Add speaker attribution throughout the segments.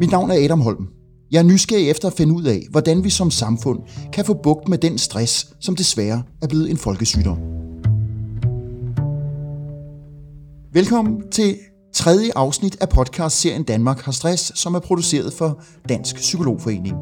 Speaker 1: Mit navn er Adam Holm. Jeg er nysgerrig efter at finde ud af, hvordan vi som samfund kan få bugt med den stress, som desværre er blevet en folkesygdom. Velkommen til tredje afsnit af podcast-serien Danmark har stress, som er produceret for Dansk Psykologforening.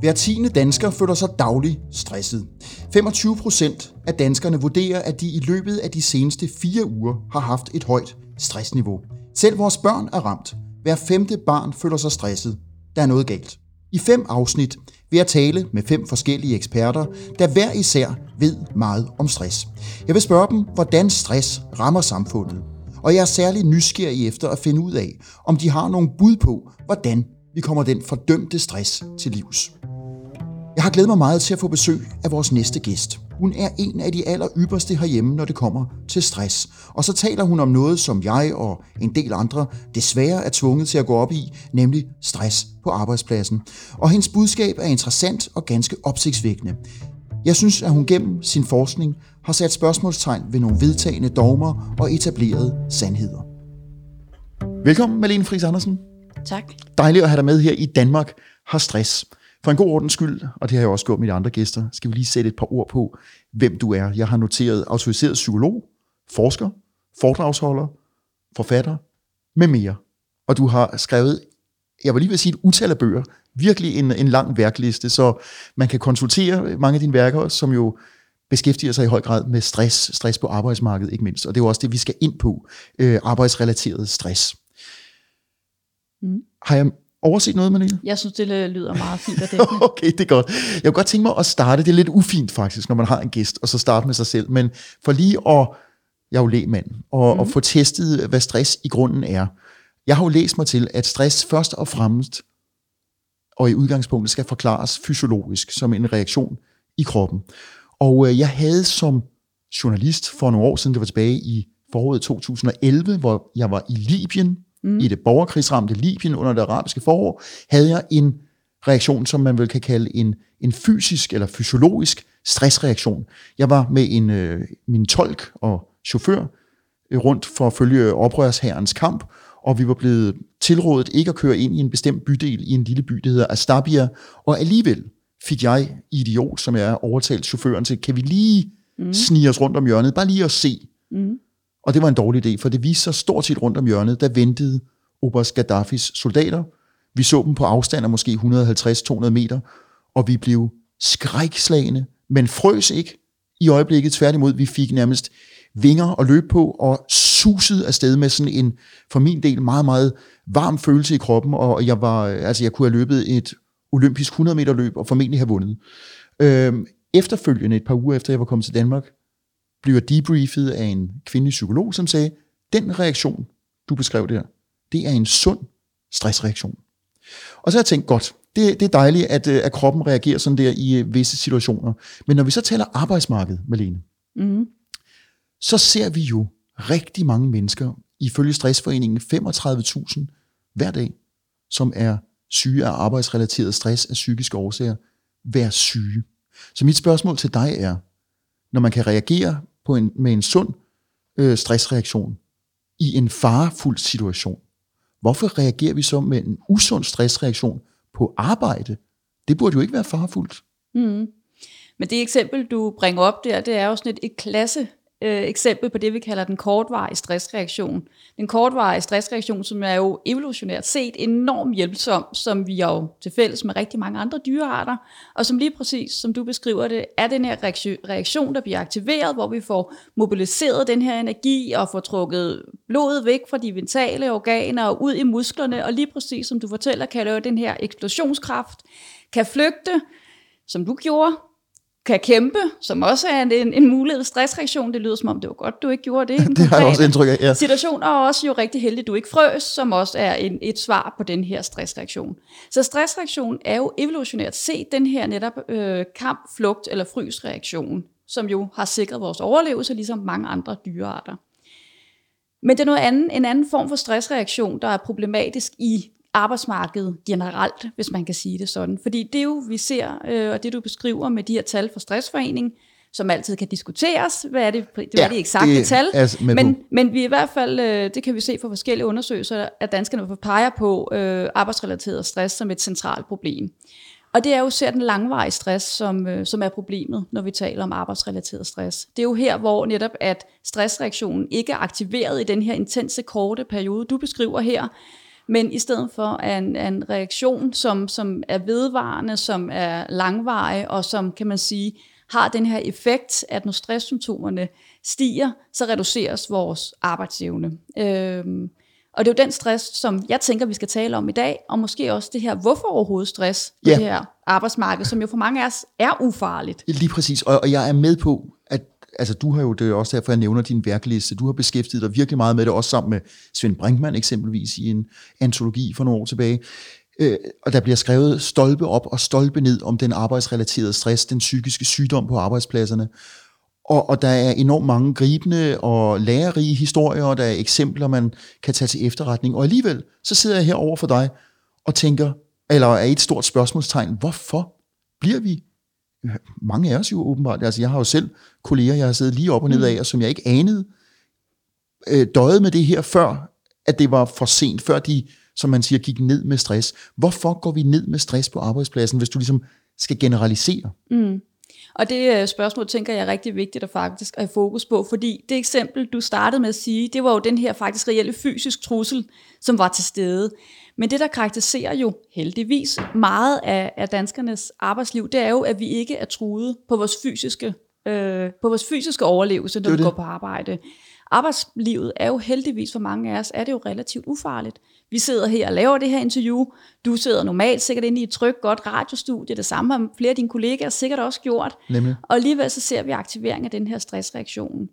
Speaker 1: Hver tiende dansker føler sig dagligt stresset. 25 procent af danskerne vurderer, at de i løbet af de seneste fire uger har haft et højt stressniveau. Selv vores børn er ramt. Hver femte barn føler sig stresset. Der er noget galt. I fem afsnit vil jeg tale med fem forskellige eksperter, der hver især ved meget om stress. Jeg vil spørge dem, hvordan stress rammer samfundet. Og jeg er særlig nysgerrig efter at finde ud af, om de har nogle bud på, hvordan vi kommer den fordømte stress til livs. Jeg har glædet mig meget til at få besøg af vores næste gæst. Hun er en af de aller ypperste herhjemme, når det kommer til stress. Og så taler hun om noget, som jeg og en del andre desværre er tvunget til at gå op i, nemlig stress på arbejdspladsen. Og hendes budskab er interessant og ganske opsigtsvækkende. Jeg synes, at hun gennem sin forskning har sat spørgsmålstegn ved nogle vedtagende dogmer og etablerede sandheder. Velkommen, Malene Friis Andersen.
Speaker 2: Tak.
Speaker 1: Dejligt at have dig med her i Danmark har stress. For en god ordens skyld, og det har jeg også gjort med de andre gæster, skal vi lige sætte et par ord på, hvem du er. Jeg har noteret autoriseret psykolog, forsker, foredragsholder, forfatter med mere. Og du har skrevet, jeg vil lige vil sige et utal af bøger, virkelig en, en lang værkliste, så man kan konsultere mange af dine værker, som jo beskæftiger sig i høj grad med stress, stress på arbejdsmarkedet ikke mindst, og det er jo også det, vi skal ind på, øh, arbejdsrelateret stress. Mm. Har jeg overset noget, Malene?
Speaker 2: Jeg synes, det lyder meget fint og dækkende.
Speaker 1: okay, det er godt. Jeg kunne godt tænke mig at starte, det er lidt ufint faktisk, når man har en gæst, og så starte med sig selv, men for lige at, jeg er jo lægmand, og, mm. og få testet, hvad stress i grunden er. Jeg har jo læst mig til, at stress først og fremmest, og i udgangspunktet skal forklares fysiologisk, som en reaktion i kroppen. Og øh, jeg havde som journalist for nogle år siden, det var tilbage i foråret 2011, hvor jeg var i Libyen, mm. i det borgerkrigsramte Libyen under det arabiske forår, havde jeg en reaktion, som man vel kan kalde en, en fysisk eller fysiologisk stressreaktion. Jeg var med en, øh, min tolk og chauffør øh, rundt for at følge oprørshærens kamp, og vi var blevet tilrådet ikke at køre ind i en bestemt bydel i en lille by, der hedder Astabia, og alligevel fik jeg, idiot, som jeg er, overtalt chaufføren til, kan vi lige mm. snige os rundt om hjørnet, bare lige at se. Mm. Og det var en dårlig idé, for det viste sig stort set rundt om hjørnet, der ventede Oberst Gaddafis soldater. Vi så dem på afstand af måske 150-200 meter, og vi blev skrækslagende, men frøs ikke i øjeblikket. Tværtimod, vi fik nærmest vinger at løbe på, og susede afsted med sådan en, for min del, meget, meget varm følelse i kroppen, og jeg var, altså jeg kunne have løbet et olympisk 100 meter løb, og formentlig have vundet. Øhm, efterfølgende, et par uger efter jeg var kommet til Danmark, bliver debriefet af en kvindelig psykolog, som sagde, den reaktion, du beskrev der, det er en sund stressreaktion. Og så har jeg tænkt, godt, det, det er dejligt, at, øh, at kroppen reagerer sådan der i øh, visse situationer. Men når vi så taler arbejdsmarked, Malene, mm. så ser vi jo rigtig mange mennesker, ifølge Stressforeningen 35.000 hver dag, som er syge af arbejdsrelateret stress af psykiske årsager, være syge. Så mit spørgsmål til dig er, når man kan reagere på en, med en sund øh, stressreaktion i en farefuld situation, hvorfor reagerer vi så med en usund stressreaktion på arbejde? Det burde jo ikke være farefuldt. Mm.
Speaker 2: Men det eksempel, du bringer op der, det er jo sådan et, et klasse øh, eksempel på det, vi kalder den kortvarige stressreaktion. Den kortvarige stressreaktion, som er jo evolutionært set enormt hjælpsom, som vi jo til fælles med rigtig mange andre dyrearter, og som lige præcis, som du beskriver det, er den her reaktion, der bliver aktiveret, hvor vi får mobiliseret den her energi og får trukket blodet væk fra de vitale organer og ud i musklerne, og lige præcis som du fortæller, kan lave den her eksplosionskraft, kan flygte, som du gjorde, kan kæmpe, som også er en, en, en mulighed. Stressreaktion, det lyder som om, det var godt, du ikke gjorde det.
Speaker 1: det har jeg også indtryk af, ja.
Speaker 2: Situation er også jo rigtig heldig, du ikke frøs, som også er en, et svar på den her stressreaktion. Så stressreaktion er jo evolutionært set den her netop øh, kamp, flugt eller frysreaktion, som jo har sikret vores overlevelse, ligesom mange andre dyrearter. Men det er noget andet, en anden form for stressreaktion, der er problematisk i arbejdsmarkedet generelt, hvis man kan sige det sådan. Fordi det jo, vi ser, øh, og det du beskriver med de her tal fra Stressforeningen, som altid kan diskuteres. Hvad er det, hvad ja, er det eksakte det tal? Men, men vi i hvert fald, øh, det kan vi se fra forskellige undersøgelser, at danskerne peger på øh, arbejdsrelateret stress som et centralt problem. Og det er jo selv den langvarige stress, som, øh, som er problemet, når vi taler om arbejdsrelateret stress. Det er jo her, hvor netop at stressreaktionen ikke er aktiveret i den her intense, korte periode, du beskriver her, men i stedet for en, en reaktion, som, som er vedvarende, som er langvarig, og som, kan man sige, har den her effekt, at når stresssymptomerne stiger, så reduceres vores arbejdsevne. Øhm, og det er jo den stress, som jeg tænker, vi skal tale om i dag, og måske også det her, hvorfor overhovedet stress på ja. det her arbejdsmarked, som jo for mange af os er ufarligt.
Speaker 1: Lige præcis, og, og jeg er med på, at altså, du har jo, det er også derfor, jeg nævner din værkliste, du har beskæftiget dig virkelig meget med det, også sammen med Svend Brinkmann eksempelvis i en antologi for nogle år tilbage. Øh, og der bliver skrevet stolpe op og stolpe ned om den arbejdsrelaterede stress, den psykiske sygdom på arbejdspladserne. Og, og der er enormt mange gribende og lærerige historier, og der er eksempler, man kan tage til efterretning. Og alligevel, så sidder jeg her over for dig og tænker, eller er et stort spørgsmålstegn, hvorfor bliver vi mange af os jo åbenbart, altså jeg har jo selv kolleger, jeg har siddet lige op og ned af, mm. og som jeg ikke anede, øh, døjet med det her før, at det var for sent, før de, som man siger, gik ned med stress. Hvorfor går vi ned med stress på arbejdspladsen, hvis du ligesom skal generalisere?
Speaker 2: Mm. Og det øh, spørgsmål tænker jeg er rigtig vigtigt at faktisk have fokus på, fordi det eksempel, du startede med at sige, det var jo den her faktisk reelle fysisk trussel, som var til stede. Men det, der karakteriserer jo heldigvis meget af, af danskernes arbejdsliv, det er jo, at vi ikke er truet på vores fysiske, øh, på vores fysiske overlevelse, når vi går på arbejde. Arbejdslivet er jo heldigvis for mange af os, er det jo relativt ufarligt. Vi sidder her og laver det her interview. Du sidder normalt sikkert inde i et trygt, godt radiostudie. Det samme har flere af dine kollegaer sikkert også gjort. Nemlig. Og alligevel så ser vi aktivering af den her stressreaktion.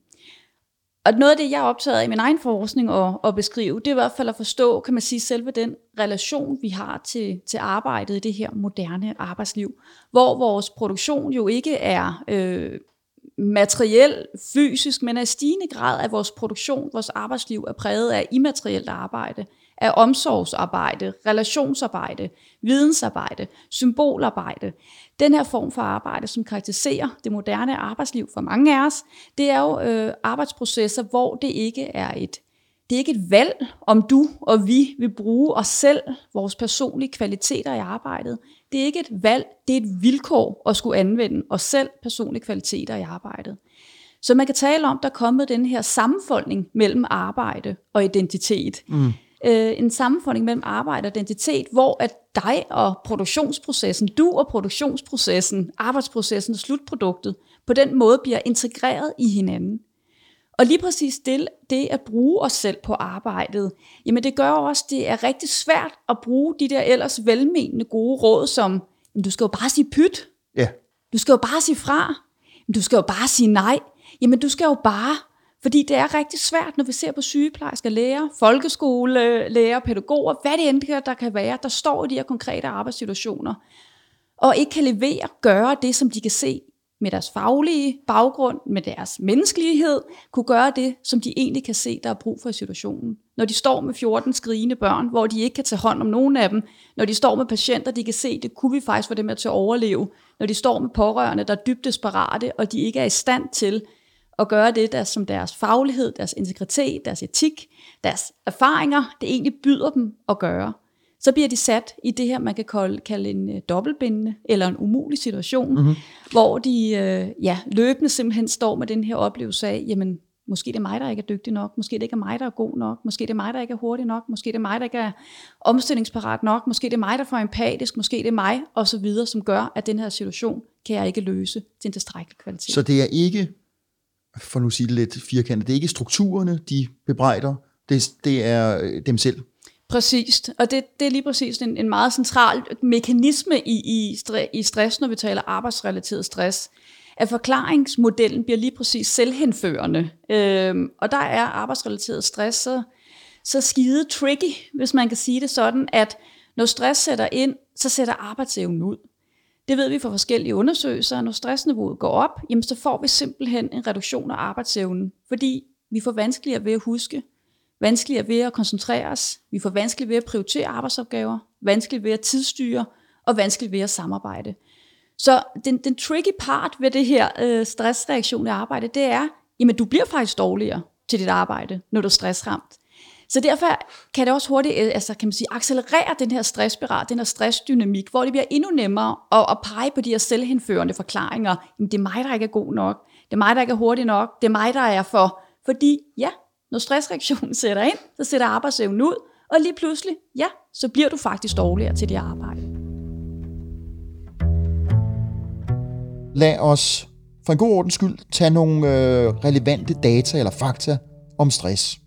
Speaker 2: Og noget af det, jeg er optaget af i min egen forskning og, og beskrive, det er i hvert fald at forstå, kan man sige, selve den relation, vi har til, til arbejdet i det her moderne arbejdsliv, hvor vores produktion jo ikke er øh, materiel, fysisk, men er i stigende grad at vores produktion, vores arbejdsliv er præget af immaterielt arbejde af omsorgsarbejde, relationsarbejde, vidensarbejde, symbolarbejde. Den her form for arbejde, som karakteriserer det moderne arbejdsliv for mange af os, det er jo øh, arbejdsprocesser, hvor det ikke er et det er ikke et valg, om du og vi vil bruge os selv, vores personlige kvaliteter i arbejdet. Det er ikke et valg, det er et vilkår at skulle anvende os selv personlige kvaliteter i arbejdet. Så man kan tale om, der er kommet den her sammenfoldning mellem arbejde og identitet. Mm øh, en sammenfoldning mellem arbejde og identitet, hvor at dig og produktionsprocessen, du og produktionsprocessen, arbejdsprocessen og slutproduktet, på den måde bliver integreret i hinanden. Og lige præcis det, det at bruge os selv på arbejdet, jamen det gør også, det er rigtig svært at bruge de der ellers velmenende gode råd, som, jamen du skal jo bare sige pyt.
Speaker 1: Ja.
Speaker 2: Du skal jo bare sige fra. Du skal jo bare sige nej. Jamen du skal jo bare fordi det er rigtig svært, når vi ser på sygeplejersker, læger, folkeskolelærer, pædagoger, hvad det end der kan være, der står i de her konkrete arbejdssituationer, og ikke kan levere, gøre det, som de kan se med deres faglige baggrund, med deres menneskelighed, kunne gøre det, som de egentlig kan se, der er brug for i situationen. Når de står med 14 skrigende børn, hvor de ikke kan tage hånd om nogen af dem, når de står med patienter, de kan se, det kunne vi faktisk få dem til at overleve, når de står med pårørende, der er dybt desperate, og de ikke er i stand til at gøre det, der som deres faglighed, deres integritet, deres etik, deres erfaringer, det egentlig byder dem at gøre. Så bliver de sat i det her, man kan kalde, kalde en uh, dobbeltbindende eller en umulig situation, mm-hmm. hvor de uh, ja, løbende simpelthen står med den her oplevelse af, jamen måske det er mig, der ikke er dygtig nok, måske det ikke er mig, der er god nok, måske det er mig, der ikke er hurtig nok, måske det er mig, der ikke er omstillingsparat nok, måske det er mig, der får empatisk, måske det er mig, og så videre, som gør, at den her situation kan jeg ikke løse til en tilstrækkelig kvalitet.
Speaker 1: Så det er ikke for nu sige det lidt firkantet, det er ikke strukturerne, de bebrejder, det, det er øh, dem selv.
Speaker 2: Præcist, og det, det er lige præcis en, en meget central mekanisme i, i, i stress, når vi taler arbejdsrelateret stress, at forklaringsmodellen bliver lige præcis selvhenførende. Øhm, og der er arbejdsrelateret stress så, så skide tricky, hvis man kan sige det sådan, at når stress sætter ind, så sætter arbejdsevnen ud. Det ved vi fra forskellige undersøgelser, når stressniveauet går op, jamen så får vi simpelthen en reduktion af arbejdsevnen, fordi vi får vanskeligere ved at huske, vanskeligere ved at koncentrere os, vi får vanskeligt ved at prioritere arbejdsopgaver, vanskeligt ved at tidsstyre og vanskeligt ved at samarbejde. Så den, den tricky part ved det her øh, stressreaktion i arbejde, det er, jamen du bliver faktisk dårligere til dit arbejde, når du er stressramt. Så derfor kan det også hurtigt øh, altså kan man sige, accelerere den her stressspiral, den her stressdynamik, hvor det bliver endnu nemmere at, at pege på de her selvhenførende forklaringer. Jamen, det er mig, der ikke er god nok. Det er mig, der ikke er hurtig nok. Det er mig, der er for. Fordi ja, når stressreaktionen sætter ind, så sætter arbejdsevnen ud, og lige pludselig, ja, så bliver du faktisk dårligere til dit arbejde.
Speaker 1: Lad os for en god ordens skyld tage nogle øh, relevante data eller fakta om stress.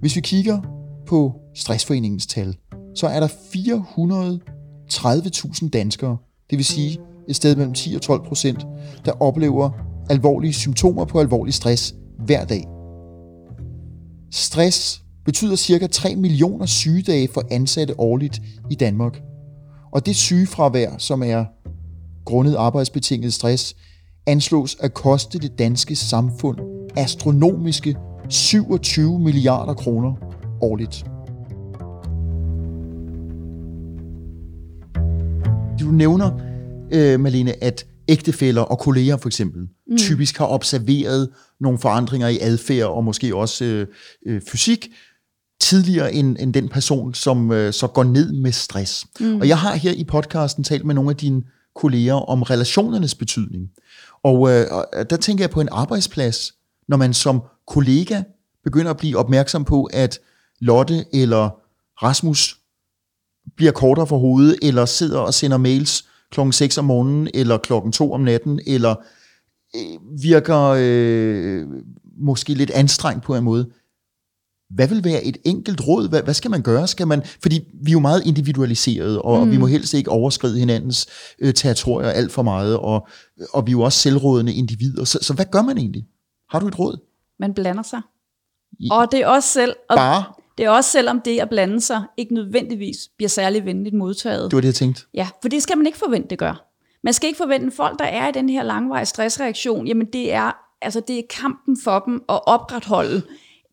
Speaker 1: Hvis vi kigger på Stressforeningens tal, så er der 430.000 danskere, det vil sige et sted mellem 10 og 12 procent, der oplever alvorlige symptomer på alvorlig stress hver dag. Stress betyder cirka 3 millioner sygedage for ansatte årligt i Danmark. Og det sygefravær, som er grundet arbejdsbetinget stress, anslås at koste det danske samfund astronomiske 27 milliarder kroner årligt. Du nævner, øh, Malene, at ægtefæller og kolleger for eksempel mm. typisk har observeret nogle forandringer i adfærd og måske også øh, øh, fysik tidligere end, end den person, som øh, så går ned med stress. Mm. Og jeg har her i podcasten talt med nogle af dine kolleger om relationernes betydning. Og øh, der tænker jeg på en arbejdsplads, når man som kollega begynder at blive opmærksom på, at Lotte eller Rasmus bliver kortere for hovedet, eller sidder og sender mails klokken 6 om morgenen, eller klokken 2 om natten, eller øh, virker øh, måske lidt anstrengt på en måde. Hvad vil være et enkelt råd? Hvad, hvad skal man gøre? Skal man, fordi vi er jo meget individualiserede, og, mm. og vi må helst ikke overskride hinandens øh, territorier alt for meget, og, og vi er jo også selvrådende individer. Så, så hvad gør man egentlig? Har du et råd?
Speaker 2: Man blander sig. Og det er også selv... Og
Speaker 1: Bare?
Speaker 2: Det er også selvom det at blande sig ikke nødvendigvis bliver særlig venligt modtaget.
Speaker 1: Det var det, jeg tænkte.
Speaker 2: Ja, for det skal man ikke forvente, det gør. Man skal ikke forvente folk, der er i den her langvarige stressreaktion, jamen det er, altså det er kampen for dem at opretholde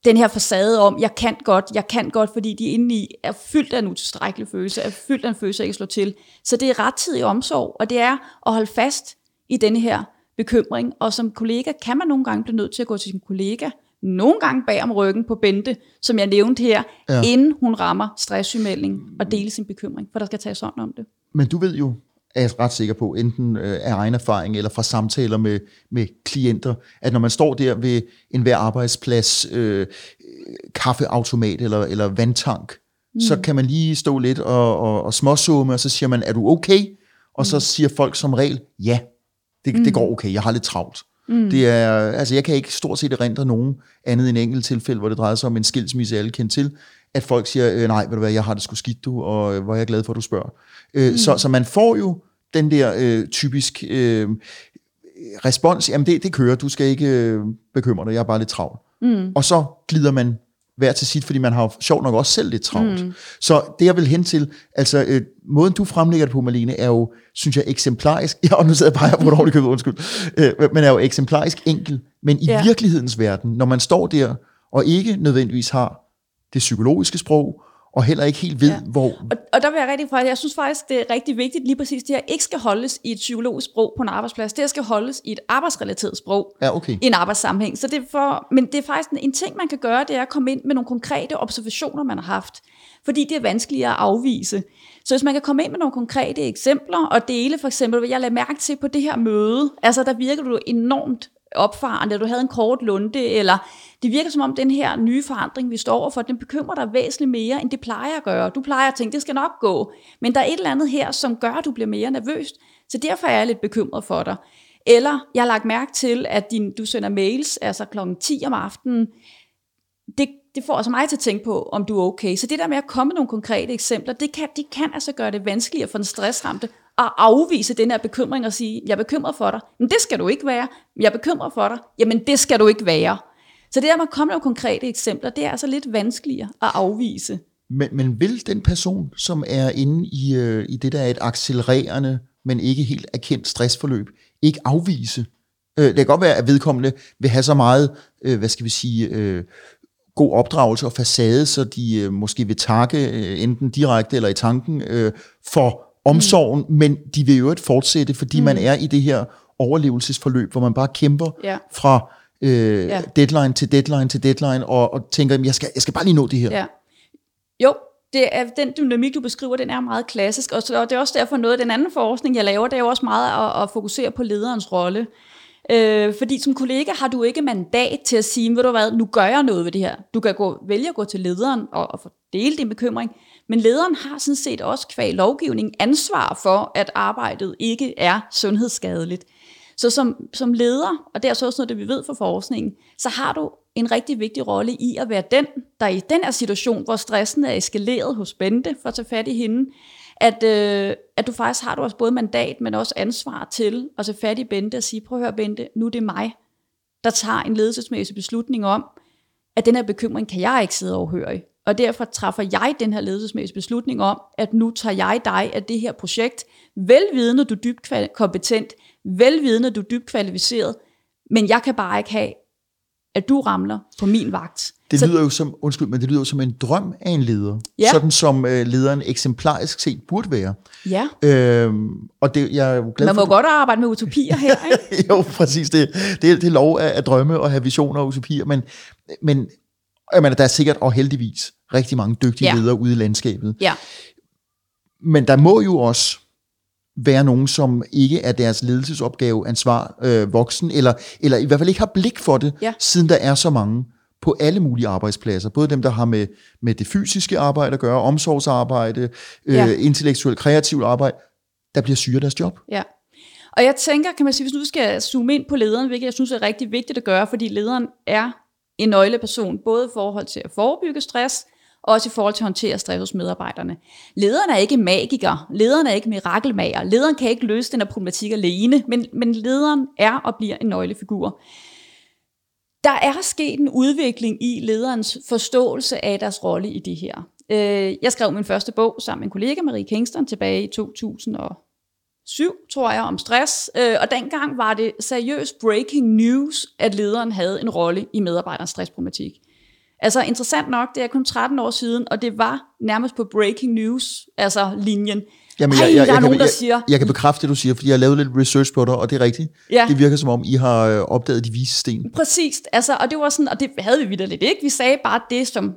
Speaker 2: den her facade om, jeg kan godt, jeg kan godt, fordi de indeni er fyldt af en utilstrækkelig følelse, er fyldt af en følelse, jeg ikke slår til. Så det er rettidig omsorg, og det er at holde fast i denne her bekymring. Og som kollega kan man nogle gange blive nødt til at gå til sin kollega, nogle gange bag om ryggen på Bente, som jeg nævnte her, ja. inden hun rammer stresssygemelding og dele sin bekymring, for der skal tages hånd om det.
Speaker 1: Men du ved jo, er jeg ret sikker på, enten øh, af egen erfaring eller fra samtaler med, med klienter, at når man står der ved en hver arbejdsplads, øh, kaffeautomat eller, eller vandtank, mm. så kan man lige stå lidt og, og, og småsumme, og så siger man, er du okay? Og mm. så siger folk som regel, ja, det, mm. det går okay, jeg har lidt travlt. Mm. Det er, altså jeg kan ikke stort set erindre nogen andet end enkelt tilfælde, hvor det drejer sig om en skilsmisse, alle kendt til, at folk siger, øh, nej, ved du hvad, jeg har det sgu skidt du, og øh, hvor er jeg glad for, at du spørger. Øh, mm. så, så man får jo den der øh, typisk øh, respons, jamen det, det kører, du skal ikke øh, bekymre dig, jeg er bare lidt travl. Mm. Og så glider man hver til sit, fordi man har sjovt nok også selv lidt travlt. Mm. Så det jeg vil hen til, altså øh, måden du fremlægger det på, Malene, er jo, synes jeg, eksemplarisk, ja, og nu sidder jeg bare her på et ordentligt køb, undskyld, øh, men er jo eksemplarisk enkel, men i ja. virkelighedens verden, når man står der, og ikke nødvendigvis har det psykologiske sprog, og heller ikke helt ved, ja. hvor...
Speaker 2: Og, og der vil jeg rigtig fra, jeg synes faktisk, det er rigtig vigtigt lige præcis, det her ikke skal holdes i et psykologisk sprog på en arbejdsplads, det her skal holdes i et arbejdsrelateret sprog
Speaker 1: ja, okay.
Speaker 2: i en arbejdssammenhæng. Så det for, men det er faktisk en, en ting, man kan gøre, det er at komme ind med nogle konkrete observationer, man har haft, fordi det er vanskeligt at afvise. Så hvis man kan komme ind med nogle konkrete eksempler og dele for eksempel, hvad jeg lagde mærke til på det her møde, altså der virker du enormt opfarende, eller du havde en kort lunde, eller det virker som om den her nye forandring, vi står overfor, den bekymrer dig væsentligt mere, end det plejer at gøre. Du plejer at tænke, det skal nok gå, men der er et eller andet her, som gør, at du bliver mere nervøs, så derfor er jeg lidt bekymret for dig. Eller jeg har lagt mærke til, at din, du sender mails, altså klokken 10 om aftenen, det, det får altså mig til at tænke på, om du er okay. Så det der med at komme med nogle konkrete eksempler, det kan, det kan altså gøre det vanskeligere for den stressramte at afvise den her bekymring og sige, jeg er bekymret for dig. Men det skal du ikke være. Jeg er bekymret for dig. Jamen det skal du ikke være. Så det der med at komme med konkrete eksempler, det er altså lidt vanskeligere at afvise.
Speaker 1: Men, men vil den person, som er inde i, øh, i det, der er et accelererende, men ikke helt erkendt stressforløb, ikke afvise? Øh, det kan godt være, at vedkommende vil have så meget, øh, hvad skal vi sige, øh, god opdragelse og facade, så de øh, måske vil takke øh, enten direkte eller i tanken øh, for omsorgen, mm. men de vil jo ikke fortsætte, fordi mm. man er i det her overlevelsesforløb, hvor man bare kæmper
Speaker 2: Ja.
Speaker 1: fra øh,
Speaker 2: Ja.
Speaker 1: deadline til deadline til deadline, og, og tænker, "Jamen, jeg skal, jeg skal bare lige nå det her.
Speaker 2: Ja. Jo, det er, den dynamik, du beskriver, den er meget klassisk, og, så, og det er også derfor noget af den anden forskning, jeg laver, det er jo også meget at, at fokusere på lederens rolle. Øh, fordi som kollega har du ikke mandat til at sige, ved du hvad, nu gør jeg noget ved det her. Du kan gå, vælge at gå til lederen og, og dele din bekymring, men lederen har sådan set også kvæg lovgivning ansvar for, at arbejdet ikke er sundhedsskadeligt. Så som, som leder, og det er så også noget, det vi ved fra forskningen, så har du en rigtig vigtig rolle i at være den, der i den her situation, hvor stressen er eskaleret hos Bente, for at tage fat i hende, at, øh, at du faktisk har du også både mandat, men også ansvar til at se fat i Bente og sige, prøv at høre Bente, nu er det mig, der tager en ledelsesmæssig beslutning om, at den her bekymring kan jeg ikke sidde overhøre. Og derfor træffer jeg den her ledelsesmæssige beslutning om, at nu tager jeg dig af det her projekt, velvidende du er dybt kompetent, velvidende du er dybt kvalificeret, men jeg kan bare ikke have, at du ramler på min vagt.
Speaker 1: Det
Speaker 2: Så-
Speaker 1: lyder jo som, undskyld, men det lyder jo som en drøm af en leder.
Speaker 2: Ja.
Speaker 1: Sådan som øh, lederen eksemplarisk set burde være.
Speaker 2: Ja,
Speaker 1: Øhm, og det, jeg er jo glad
Speaker 2: man
Speaker 1: for,
Speaker 2: må godt arbejde med utopier her, ikke?
Speaker 1: jo, præcis. Det, det, er- det er lov at, at drømme og have visioner og utopier, men, men jeg mener, der er sikkert og heldigvis rigtig mange dygtige
Speaker 2: ja.
Speaker 1: ledere ude i landskabet.
Speaker 2: Ja,
Speaker 1: Men der må jo også være nogen, som ikke er deres ledelsesopgave ansvar øh, voksen, eller, eller i hvert fald ikke har blik for det,
Speaker 2: Ja.
Speaker 1: siden der er så mange på alle mulige arbejdspladser. Både dem, der har med, med det fysiske arbejde at gøre, omsorgsarbejde, øh,
Speaker 2: Ja.
Speaker 1: intellektuelt kreativt arbejde, der bliver syge af deres job.
Speaker 2: Ja. Og jeg tænker, kan man sige, hvis nu skal zoome ind på lederen, hvilket jeg synes er rigtig vigtigt at gøre, fordi lederen er en nøgleperson, både i forhold til at forebygge stress, og også i forhold til at håndtere stress hos medarbejderne. Lederen er ikke magiker, lederen er ikke mirakelmager, lederen kan ikke løse den her problematik alene, men, men lederen er og bliver en nøglefigur. Der er sket en udvikling i lederens forståelse af deres rolle i det her. Øh, jeg skrev min første bog sammen med en kollega, Marie Kingston, tilbage i 2007, tror jeg, om stress. Øh, og dengang var det seriøst breaking news, at lederen havde en rolle i medarbejderens stressproblematik. Altså interessant nok, det er kun 13 år siden, og det var nærmest på breaking news, altså linjen.
Speaker 1: Jamen,
Speaker 2: Ej, der er
Speaker 1: kan,
Speaker 2: nogen, der
Speaker 1: jeg,
Speaker 2: siger-
Speaker 1: Jeg kan bekræfte det, du siger, fordi jeg har lavet lidt research på dig, og det er rigtigt.
Speaker 2: Ja.
Speaker 1: Det virker som om, I har øh, opdaget de vise sten.
Speaker 2: Præcis, altså, og det var sådan, og det havde vi vidderligt ikke. Vi sagde bare det, som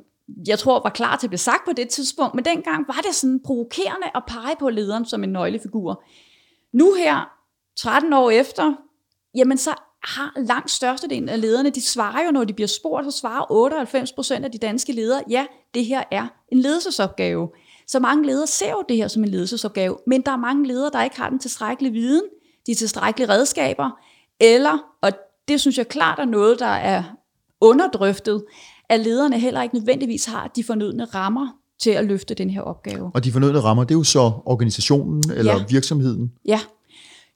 Speaker 2: jeg tror var klar til at blive sagt på det tidspunkt, men dengang var det sådan provokerende at pege på lederen som en nøglefigur. Nu her, 13 år efter, jamen så har langt størstedelen af lederne, de svarer jo, når de bliver spurgt, så svarer 98 procent af de danske ledere, ja, det her er en ledelsesopgave. Så mange ledere ser jo det her som en ledelsesopgave, men der er mange ledere, der ikke har den tilstrækkelige viden, de tilstrækkelige redskaber, eller, og det synes jeg klart er noget, der er underdrøftet, at lederne heller ikke nødvendigvis har de fornødne rammer til at løfte den her opgave.
Speaker 1: Og de fornødne rammer, det er jo så organisationen eller
Speaker 2: Ja.
Speaker 1: virksomheden.
Speaker 2: Ja,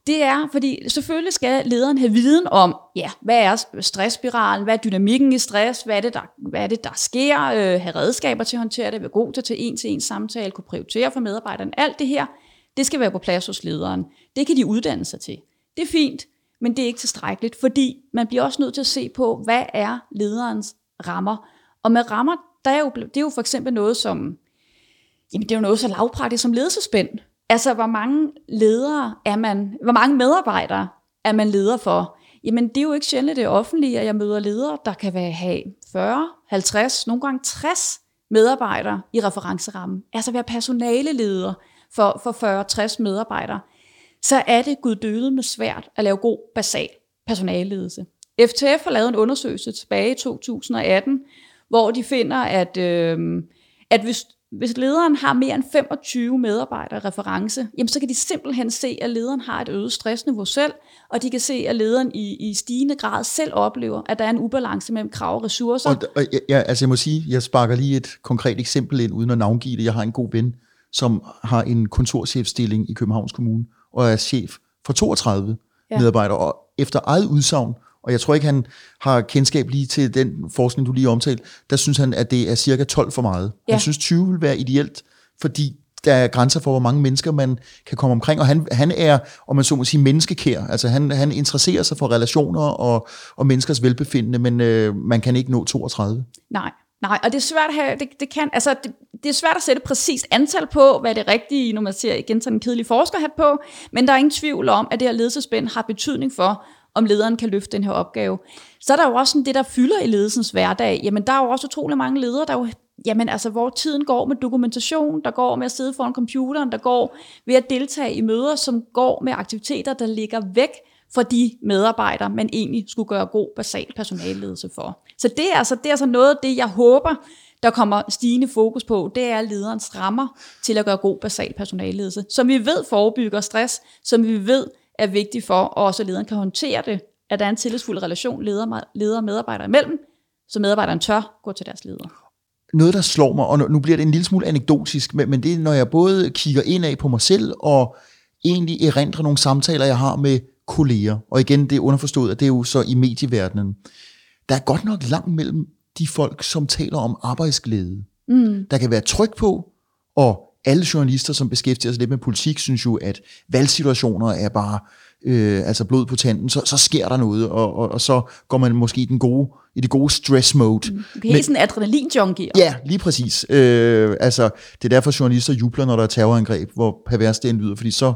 Speaker 2: det er, fordi selvfølgelig skal lederen have viden om, ja, hvad er stressspiralen, hvad er dynamikken i stress, hvad er det, der, hvad er det, der sker, øh, have redskaber til at håndtere det, være god til at tage en til en samtale, kunne prioritere for medarbejderne. Alt det her, det skal være på plads hos lederen. Det kan de uddanne sig til. Det er fint, men det er ikke tilstrækkeligt, fordi man bliver også nødt til at se på, hvad er lederens rammer. Og med rammer, der er jo, det er jo for eksempel noget som, jamen det er jo noget så lavpraktisk som ledelsespænd. Altså, hvor mange ledere er man, hvor mange medarbejdere er man leder for? Jamen, det er jo ikke sjældent det offentlige, at jeg møder ledere, der kan være, have 40, 50, nogle gange 60 medarbejdere i referencerammen. Altså være personaleleder for, for 40-60 medarbejdere. Så er det guddøde med svært at lave god basal personalledelse. FTF har lavet en undersøgelse tilbage i 2018, hvor de finder, at, øh, at hvis, hvis lederen har mere end 25 medarbejdere i reference, jamen så kan de simpelthen se, at lederen har et øget stressniveau selv, og de kan se, at lederen i, i stigende grad selv oplever, at der er en ubalance mellem krav og ressourcer.
Speaker 1: Og, og jeg, jeg, altså jeg må sige, jeg sparker lige et konkret eksempel ind, uden at navngive det. Jeg har en god ven, som har en kontorchefstilling i Københavns Kommune, og er chef for 32
Speaker 2: Ja.
Speaker 1: ja. medarbejdere, og efter eget udsagn, og jeg tror ikke, han har kendskab lige til den forskning, du lige omtalte, der synes han, at det er cirka 12 for meget.
Speaker 2: Ja.
Speaker 1: Han synes 20 vil være ideelt, fordi der er grænser for, hvor mange mennesker man kan komme omkring, og han, han er, om man så må sige, menneskekær. Altså han, han interesserer sig for relationer og, og menneskers velbefindende, men øh, man kan ikke nå 32.
Speaker 2: Nej, nej, og det er svært at have, det, det kan, altså det, det er svært at sætte præcist antal på, hvad det rigtige, når man ser igen sådan en kedelig forskerhat på, men der er ingen tvivl om, at det her ledelsespænd har betydning for, om lederen kan løfte den her opgave. Så er der jo også sådan det, der fylder i ledelsens hverdag. Jamen, der er jo også utrolig mange ledere, der jo jamen altså, hvor tiden går med dokumentation, der går med at sidde foran computeren, der går ved at deltage i møder, som går med aktiviteter, der ligger væk for de medarbejdere, man egentlig skulle gøre god basal personalledelse for. Så det er altså, det er altså noget af det, jeg håber, der kommer stigende fokus på, det er lederens rammer til at gøre god basal personalledelse, som vi ved forebygger stress, som vi ved er vigtigt for, og også at lederen kan håndtere det, at der er en tillidsfuld relation leder, leder og medarbejdere imellem, så medarbejderen tør gå til deres leder
Speaker 1: noget, der slår mig, og nu bliver det en lille smule anekdotisk, men, men det er, når jeg både kigger indad på mig selv, og egentlig erindrer nogle samtaler, jeg har med kolleger. Og igen, det er underforstået, at det er jo så i medieverdenen. Der er godt nok langt mellem de folk, som taler om arbejdsglæde. Mm. Der kan være tryk på, og alle journalister, som beskæftiger sig lidt med politik, synes jo, at valgsituationer er bare øh, altså blod på tanden, så, så sker der noget, og, og, og så går man måske i, den gode, i det gode stress mode. Mm.
Speaker 2: Du kan sådan adrenalin-junkie.
Speaker 1: Ja, lige præcis. Øh, altså, det er derfor, journalister jubler, når der er terrorangreb, hvor pervers det lyder, fordi så,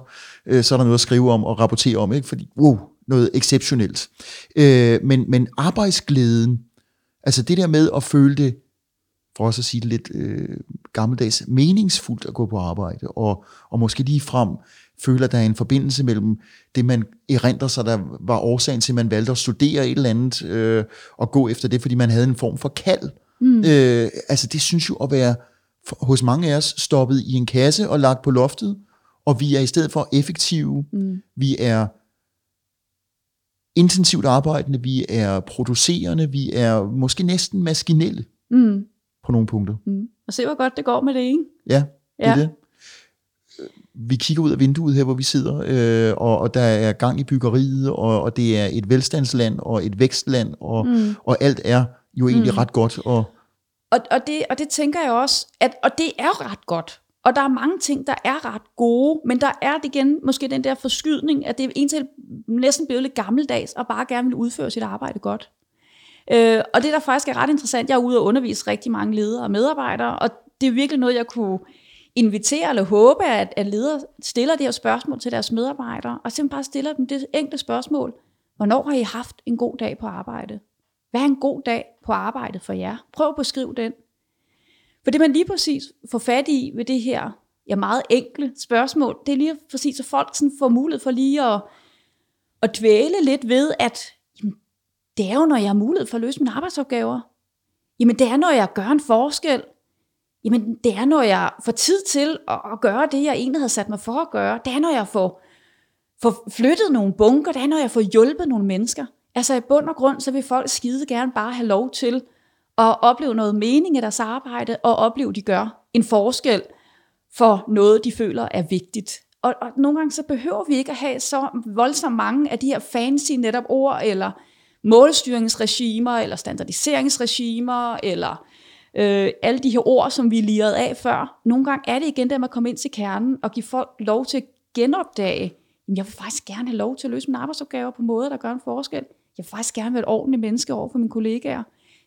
Speaker 1: øh, så er der noget at skrive om og rapportere om, ikke? fordi wow, noget exceptionelt. Øh, men, men arbejdsglæden, altså det der med at føle det, for også at sige det lidt øh, gammeldags, meningsfuldt at gå på arbejde, og, og måske lige frem føler, at der er en forbindelse mellem det, man erindrer sig, der var årsagen til, at man valgte at studere et eller andet, øh, og gå efter det, fordi man havde en form for kald. Mm. Øh, altså det synes jo at være hos mange af os stoppet i en kasse og lagt på loftet, og vi er i stedet for effektive, mm. vi er intensivt arbejdende, vi er producerende, vi er måske næsten maskinelle mm. På nogle punkter. Mm.
Speaker 2: Og se, hvor godt det går med det, ikke?
Speaker 1: Ja, det ja. er det vi kigger ud af vinduet her, hvor vi sidder, øh, og, og der er gang i byggeriet, og, og det er et velstandsland og et vækstland, og, mm. og alt er jo egentlig mm. ret godt. Og,
Speaker 2: og, og, det, og det tænker jeg også, at, og det er ret godt. Og der er mange ting, der er ret gode, men der er det igen måske den der forskydning, at det er en til næsten blevet lidt gammeldags, og bare gerne vil udføre sit arbejde godt. Øh, og det der faktisk er ret interessant, jeg er ude og undervise rigtig mange ledere og medarbejdere, og det er virkelig noget, jeg kunne invitere eller håbe, at, at ledere stiller det her spørgsmål til deres medarbejdere, og simpelthen bare stiller dem det enkle spørgsmål. Hvornår har I haft en god dag på arbejde? Hvad er en god dag på arbejde for jer? Prøv at beskrive den. For det man lige præcis får fat i ved det her ja, meget enkle spørgsmål, det er lige præcis, at folk sådan får mulighed for lige at, at dvæle lidt ved, at det er jo, når jeg har mulighed for at løse mine arbejdsopgaver. Jamen det er, når jeg gør en forskel Jamen, det er, når jeg får tid til at, at gøre det, jeg egentlig havde sat mig for at gøre. Det er, når jeg får, får flyttet nogle bunker. Det er, når jeg får hjulpet nogle mennesker. Altså i bund og grund, så vil folk skide gerne bare have lov til at opleve noget mening i deres arbejde, og opleve, at de gør en forskel for noget, de føler er vigtigt. Og, og nogle gange så behøver vi ikke at have så voldsomt mange af de her fancy netop ord, eller målstyringsregimer, eller standardiseringsregimer, eller øh, alle de her ord, som vi lirede af før. Nogle gange er det igen der med at komme ind til kernen og give folk lov til at genopdage, jeg vil faktisk gerne have lov til at løse mine arbejdsopgaver på måder, der gør en forskel. Jeg vil faktisk gerne være et ordentligt menneske over for mine kollegaer.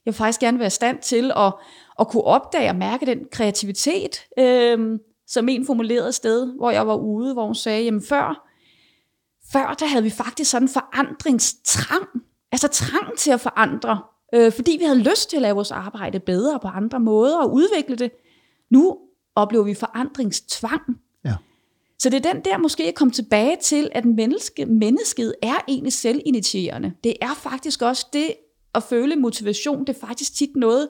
Speaker 2: Jeg vil faktisk gerne være i stand til at, at kunne opdage og mærke den kreativitet, øh, som en formulerede sted, hvor jeg var ude, hvor hun sagde, jamen før, før der havde vi faktisk sådan en forandringstrang, altså trang til at forandre øh, fordi vi havde lyst til at lave vores arbejde bedre på andre måder og udvikle det. Nu oplever vi forandringstvang. Ja. Så det er den der måske at komme tilbage til, at menneske, mennesket er egentlig selvinitierende. Det er faktisk også det at føle motivation. Det er faktisk tit noget,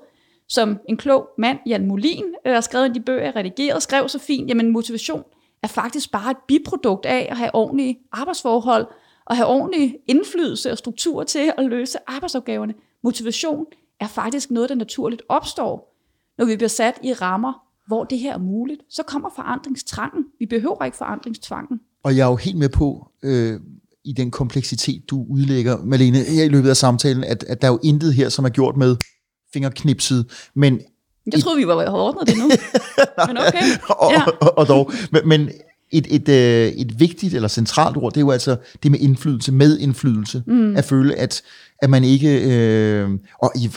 Speaker 2: som en klog mand, Jan Molin, øh, har skrevet i de bøger, jeg redigeret, skrev så fint, jamen motivation er faktisk bare et biprodukt af at have ordentlige arbejdsforhold, og have ordentlig indflydelse og struktur til at løse arbejdsopgaverne. Motivation er faktisk noget, der naturligt opstår, når vi bliver sat i rammer, hvor det her er muligt. Så kommer forandringstrangen. Vi behøver ikke forandringstvangen.
Speaker 1: Og jeg er jo helt med på, øh, i den kompleksitet, du udlægger, Malene, her i løbet af samtalen, at, at der er jo intet her, som er gjort med fingerknipset, men...
Speaker 2: Jeg troede, vi var ordnet det nu. men okay.
Speaker 1: og, ja. og, og dog. Men, men et, et, øh, et vigtigt eller centralt ord, det er jo altså det med indflydelse, med indflydelse. Mm. At føle, at, at man ikke... Øh, og i,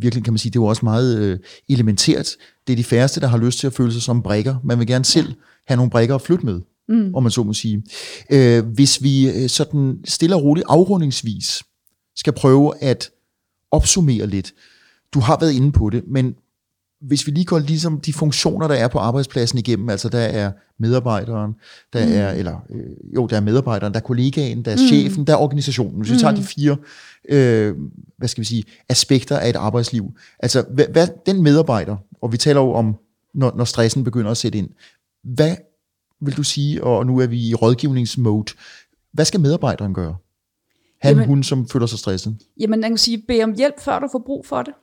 Speaker 1: virkelig kan man sige, det er jo også meget øh, elementært. Det er de færreste, der har lyst til at føle sig som brækker. Man vil gerne selv have nogle brækker at flytte med, mm. om man så må sige. Øh, hvis vi øh, sådan stille og roligt afrundingsvis skal prøve at opsummere lidt. Du har været inde på det, men hvis vi lige går ligesom de funktioner, der er på arbejdspladsen igennem, altså der er medarbejderen, der mm. er, eller øh, jo, der er medarbejderen, der er kollegaen, der er mm. chefen, der er organisationen. Hvis vi tager mm. de fire, øh, hvad skal vi sige, aspekter af et arbejdsliv. Altså, hvad, hvad, den medarbejder, og vi taler jo om, når, når stressen begynder at sætte ind, hvad vil du sige, og nu er vi i rådgivningsmode, hvad skal medarbejderen gøre? Han, jamen, hun, som føler sig stresset.
Speaker 2: Jamen, man kan sige, bed om hjælp, før du får brug for det.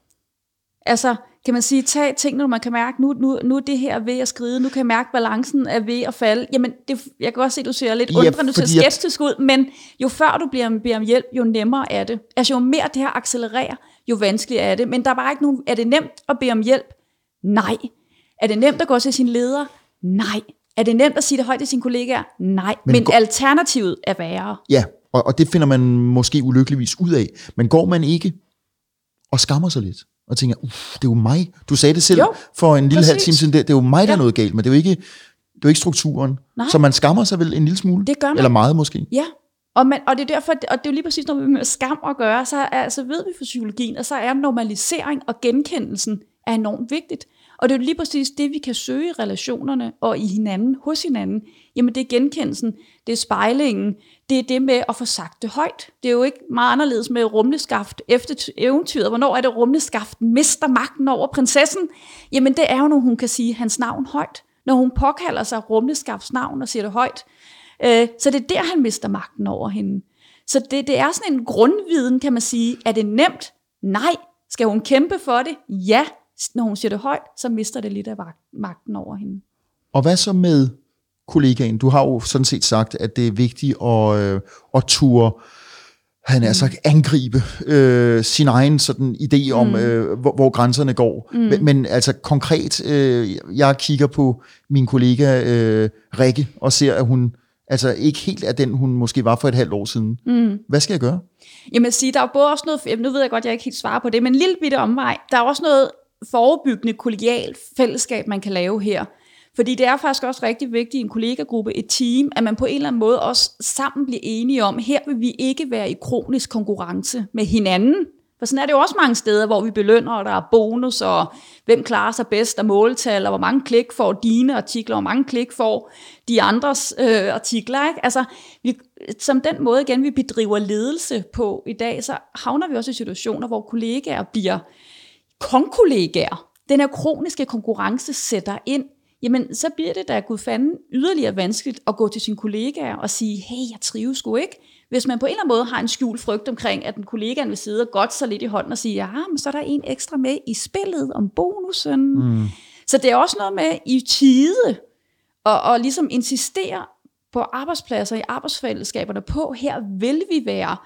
Speaker 2: Altså, kan man sige, tag tingene, når man kan mærke, nu, nu, nu er det her ved at skride, nu kan jeg mærke, balancen er ved at falde. Jamen, det, jeg kan også se, at du ser lidt ja, undrende, du ser skeptisk ud, men jo før du bliver, beder om hjælp, jo nemmere er det. Altså, jo mere det her accelererer, jo vanskeligere er det. Men der er bare ikke nogen, er det nemt at bede om hjælp? Nej. Er det nemt at gå til sin leder? Nej. Er det nemt at sige det højt til sine kollegaer? Nej. Men, men alternativet er værre.
Speaker 1: Ja, og, og det finder man måske ulykkeligvis ud af. Men går man ikke og skammer sig lidt? Og tænker, uff, det er jo mig. Du sagde det selv jo, for en lille halv time siden, det, det er jo mig, der ja. er noget galt, men det er jo ikke, det er jo ikke strukturen. Nej. Så man skammer sig vel en lille smule?
Speaker 2: Det gør man.
Speaker 1: Eller meget måske?
Speaker 2: Ja, og, man, og det er derfor, og det er jo lige præcis, når vi med skam at gøre, så, er, så ved vi for psykologien, at så er normalisering og genkendelsen er enormt vigtigt. Og det er jo lige præcis det, vi kan søge i relationerne og i hinanden, hos hinanden. Jamen det er genkendelsen, det er spejlingen, det er det med at få sagt det højt. Det er jo ikke meget anderledes med rumleskaft efter eventyret. Hvornår er det rumleskaft mister magten over prinsessen? Jamen det er jo, når hun kan sige hans navn højt. Når hun påkalder sig rumleskafts navn og siger det højt. Øh, så det er der, han mister magten over hende. Så det, det er sådan en grundviden, kan man sige. Er det nemt? Nej. Skal hun kæmpe for det? Ja når hun siger det højt, så mister det lidt af magten over hende.
Speaker 1: Og hvad så med kollegaen? Du har jo sådan set sagt, at det er vigtigt at, øh, at ture han er så angribe øh, sin egen sådan idé om, mm. øh, hvor, hvor grænserne går. Mm. Men, men altså konkret, øh, jeg kigger på min kollega øh, Rikke og ser, at hun altså ikke helt er den, hun måske var for et halvt år siden. Mm. Hvad skal jeg gøre?
Speaker 2: Jamen sige, der er både også noget, nu ved jeg godt, jeg ikke helt svarer på det, men en lille bitte omvej, der er også noget forebyggende kollegialt fællesskab, man kan lave her. Fordi det er faktisk også rigtig vigtigt i en kollegagruppe, et team, at man på en eller anden måde også sammen bliver enige om, her vil vi ikke være i kronisk konkurrence med hinanden. For sådan er det jo også mange steder, hvor vi belønner, og der er bonus, og hvem klarer sig bedst og måltal, og hvor mange klik får dine artikler, og hvor mange klik får de andres øh, artikler. Ikke? Altså, vi, som den måde igen, vi bedriver ledelse på i dag, så havner vi også i situationer, hvor kollegaer bliver konkollegaer, den her kroniske konkurrence sætter ind, jamen så bliver det da gud fanden yderligere vanskeligt at gå til sine kollegaer og sige, hey, jeg trives sgu ikke. Hvis man på en eller anden måde har en skjult frygt omkring, at den kollegaen vil sidde og godt så lidt i hånden og sige, ja, men så er der en ekstra med i spillet om bonusen. Mm. Så det er også noget med i tide, og, og ligesom insistere på arbejdspladser i arbejdsfællesskaberne på, her vil vi være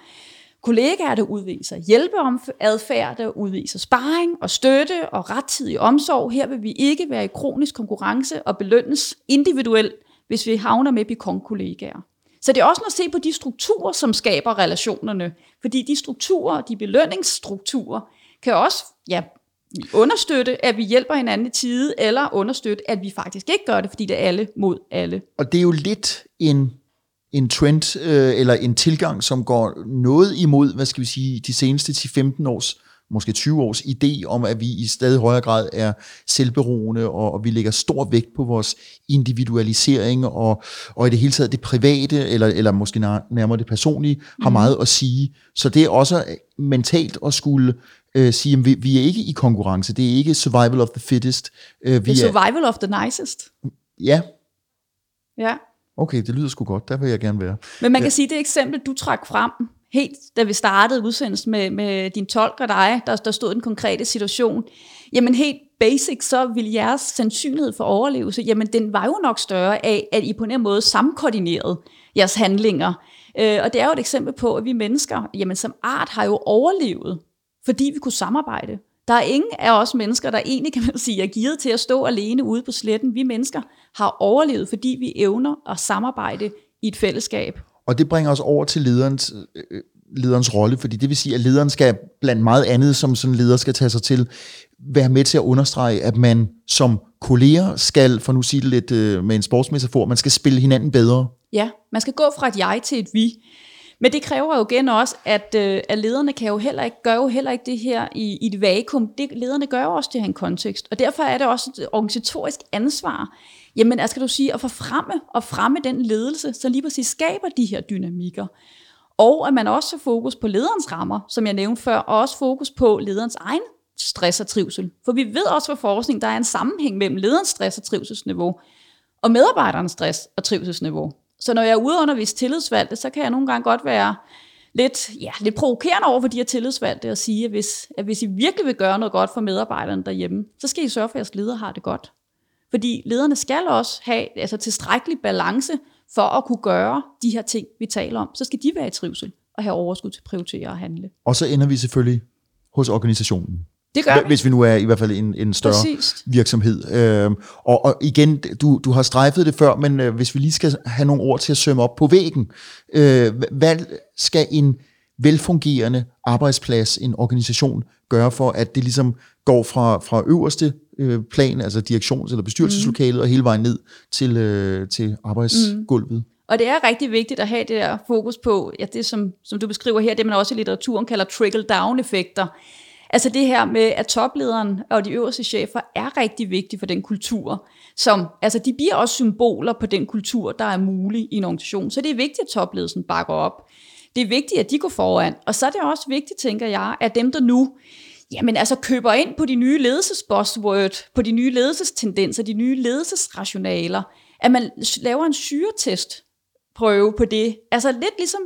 Speaker 2: kollegaer, der udviser hjælpeadfærd, der udviser sparring og støtte og rettidig omsorg. Her vil vi ikke være i kronisk konkurrence og belønnes individuelt, hvis vi havner med kollegaer. Så det er også noget at se på de strukturer, som skaber relationerne. Fordi de strukturer, de belønningsstrukturer, kan også ja, understøtte, at vi hjælper hinanden i tide, eller understøtte, at vi faktisk ikke gør det, fordi det er alle mod alle.
Speaker 1: Og det er jo lidt en en trend øh, eller en tilgang, som går noget imod, hvad skal vi sige, de seneste 10-15 års, måske 20 års idé om, at vi i stadig højere grad er selvberoende, og, og vi lægger stor vægt på vores individualisering, og, og i det hele taget det private, eller, eller måske nærmere det personlige, har mm. meget at sige. Så det er også mentalt at skulle øh, sige, at vi, vi er ikke i konkurrence, det er ikke survival of the fittest.
Speaker 2: Øh, vi det er survival er, of the nicest.
Speaker 1: Ja.
Speaker 2: Ja.
Speaker 1: Okay, det lyder sgu godt, der vil jeg gerne være.
Speaker 2: Men man kan ja. sige, det eksempel, du trak frem, helt da vi startede udsendelsen med, med din tolk og dig, der, der stod en konkrete situation, jamen helt basic, så vil jeres sandsynlighed for overlevelse, jamen den var jo nok større af, at I på en måde samkoordinerede jeres handlinger. Øh, og det er jo et eksempel på, at vi mennesker, jamen som art, har jo overlevet, fordi vi kunne samarbejde. Der er ingen af os mennesker, der egentlig kan man sige, er givet til at stå alene ude på sletten. Vi mennesker har overlevet, fordi vi evner at samarbejde i et fællesskab.
Speaker 1: Og det bringer os over til lederens, øh, lederens rolle, fordi det vil sige, at lederen skal blandt meget andet, som sådan leder skal tage sig til, være med til at understrege, at man som kolleger skal, for nu sige det lidt øh, med en sportsmetafor, man skal spille hinanden bedre.
Speaker 2: Ja, man skal gå fra et jeg til et vi. Men det kræver jo igen også, at, øh, at lederne kan jo heller ikke, gør jo heller ikke det her i, i et vakuum. Det, lederne gør jo også det her i en kontekst. Og derfor er det også et organisatorisk ansvar, jamen altså, skal du sige, at få fremme og fremme den ledelse, så lige præcis skaber de her dynamikker. Og at man også har fokus på lederens rammer, som jeg nævnte før, og også fokus på lederens egen stress og trivsel. For vi ved også fra forskning, der er en sammenhæng mellem lederens stress og trivselsniveau og medarbejderens stress og trivselsniveau. Så når jeg er ude og undervise tillidsvalgte, så kan jeg nogle gange godt være lidt, ja, lidt provokerende over for de her tillidsvalgte og sige, at hvis, at hvis I virkelig vil gøre noget godt for medarbejderne derhjemme, så skal I sørge for, at jeres ledere har det godt. Fordi lederne skal også have altså, tilstrækkelig balance for at kunne gøre de her ting, vi taler om. Så skal de være i trivsel og have overskud til at prioritere og handle.
Speaker 1: Og så ender vi selvfølgelig hos organisationen.
Speaker 2: Det gør vi.
Speaker 1: Hvis vi nu er i hvert fald en, en større
Speaker 2: Præcis.
Speaker 1: virksomhed. Øhm, og, og igen, du, du har strejfet det før, men øh, hvis vi lige skal have nogle ord til at sømme op på væggen. Øh, hvad skal en velfungerende arbejdsplads, en organisation, gøre for, at det ligesom går fra, fra øverste øh, plan, altså direktions- eller bestyrelseslokalet, mm. og hele vejen ned til, øh, til arbejdsgulvet? Mm.
Speaker 2: Og det er rigtig vigtigt at have det der fokus på, ja, det som, som du beskriver her, det man også i litteraturen kalder trickle-down-effekter. Altså det her med, at toplederen og de øverste chefer er rigtig vigtige for den kultur, som, altså de bliver også symboler på den kultur, der er mulig i en organisation. Så det er vigtigt, at topledelsen bakker op. Det er vigtigt, at de går foran. Og så er det også vigtigt, tænker jeg, at dem, der nu jamen altså køber ind på de nye ledelsesbuzzword, på de nye ledelsestendenser, de nye ledelsesrationaler, at man laver en syretest prøve på det. Altså lidt ligesom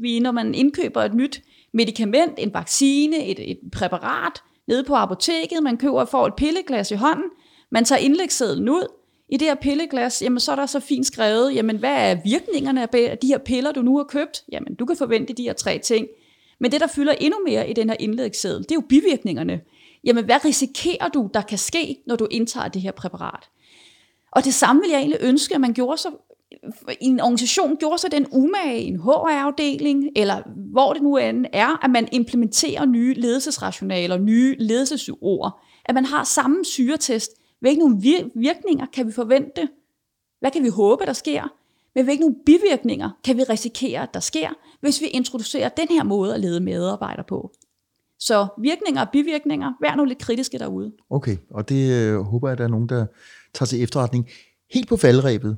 Speaker 2: vi, når man indkøber et nyt medicament, en vaccine, et, et præparat nede på apoteket, man køber og får et pilleglas i hånden, man tager indlægssedlen ud, i det her pilleglas, jamen så er der så fint skrevet, jamen hvad er virkningerne af de her piller, du nu har købt? Jamen du kan forvente de her tre ting. Men det, der fylder endnu mere i den her indlægsseddel, det er jo bivirkningerne. Jamen hvad risikerer du, der kan ske, når du indtager det her præparat? Og det samme vil jeg egentlig ønske, at man gjorde så en organisation gjorde sig den umage, en HR-afdeling, eller hvor det nu end er, at man implementerer nye ledelsesrationaler, nye ledelsesord, at man har samme syretest. Hvilke nogle virkninger kan vi forvente? Hvad kan vi håbe, der sker? Men hvilke nogle bivirkninger kan vi risikere, at der sker, hvis vi introducerer den her måde at lede medarbejdere på? Så virkninger og bivirkninger, vær nu lidt kritiske derude.
Speaker 1: Okay, og det øh, håber jeg, at der er nogen, der tager til efterretning. Helt på faldrebet,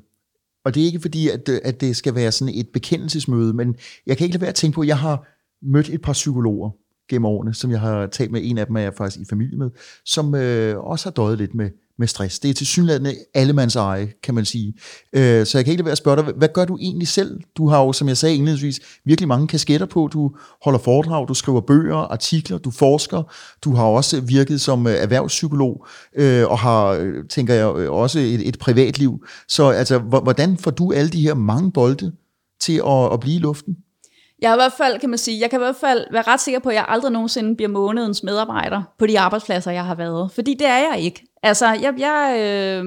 Speaker 1: og det er ikke fordi, at, øh, at det skal være sådan et bekendelsesmøde, men jeg kan ikke lade være at tænke på, at jeg har mødt et par psykologer gennem årene, som jeg har talt med. En af dem er jeg faktisk i familie med, som øh, også har døjet lidt med, med stress. Det er til synligheden allemands eje, kan man sige. Øh, så jeg kan ikke lade være at spørge dig, hvad gør du egentlig selv? Du har jo, som jeg sagde indledningsvis, virkelig mange kasketter på. Du holder foredrag, du skriver bøger, artikler, du forsker. Du har også virket som øh, erhvervspsykolog, øh, og har, øh, tænker jeg, øh, også et, et privatliv. Så altså, hvordan får du alle de her mange bolde til at, at blive i luften?
Speaker 2: Jeg, i hvert fald, kan man sige, jeg kan i hvert fald være ret sikker på, at jeg aldrig nogensinde bliver månedens medarbejder på de arbejdspladser, jeg har været. Fordi det er jeg ikke. Altså, jeg, jeg, øh,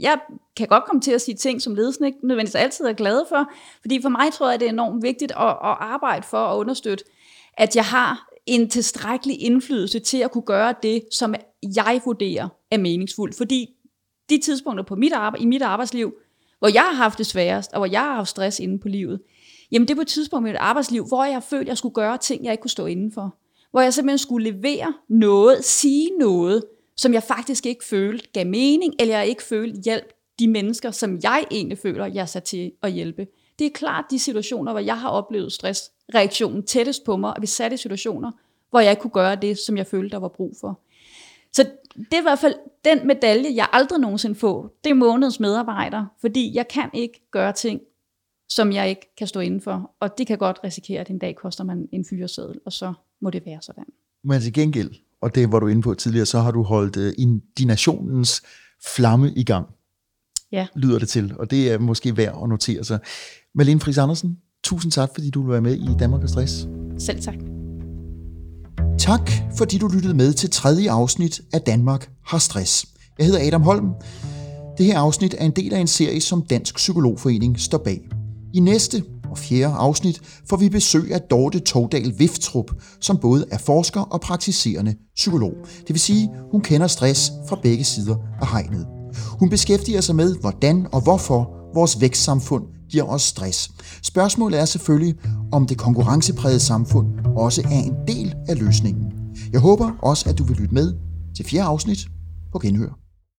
Speaker 2: jeg kan godt komme til at sige ting, som ledelsen ikke nødvendigvis altid er glad for. Fordi for mig tror jeg, det er enormt vigtigt at, at arbejde for at understøtte, at jeg har en tilstrækkelig indflydelse til at kunne gøre det, som jeg vurderer er meningsfuldt. Fordi de tidspunkter på mit arbejde, i mit arbejdsliv, hvor jeg har haft det sværest, og hvor jeg har haft stress inde på livet, Jamen det var et tidspunkt i mit arbejdsliv, hvor jeg følte, at jeg skulle gøre ting, jeg ikke kunne stå indenfor. Hvor jeg simpelthen skulle levere noget, sige noget, som jeg faktisk ikke følte gav mening, eller jeg ikke følte hjælp de mennesker, som jeg egentlig føler, jeg er sat til at hjælpe. Det er klart de situationer, hvor jeg har oplevet stressreaktionen tættest på mig, og vi satte i situationer, hvor jeg ikke kunne gøre det, som jeg følte, der var brug for. Så det er i hvert fald den medalje, jeg aldrig nogensinde får. Det er månedens medarbejder, fordi jeg kan ikke gøre ting som jeg ikke kan stå inden for. Og det kan godt risikere, at en dag koster man en fyreseddel, og så må det være sådan.
Speaker 1: Men til gengæld, og det var du inde på tidligere, så har du holdt uh, indinationens flamme i gang.
Speaker 2: Ja.
Speaker 1: Lyder det til, og det er måske værd at notere sig. Malene Friis Andersen, tusind tak, fordi du vil være med i Danmark og Stress.
Speaker 2: Selv tak.
Speaker 1: Tak, fordi du lyttede med til tredje afsnit af Danmark har stress. Jeg hedder Adam Holm. Det her afsnit er en del af en serie, som Dansk Psykologforening står bag. I næste og fjerde afsnit får vi besøg af Dorte Togdal Viftrup, som både er forsker og praktiserende psykolog. Det vil sige, hun kender stress fra begge sider af hegnet. Hun beskæftiger sig med, hvordan og hvorfor vores vækstsamfund giver os stress. Spørgsmålet er selvfølgelig, om det konkurrenceprægede samfund også er en del af løsningen. Jeg håber også, at du vil lytte med til fjerde afsnit på Genhør.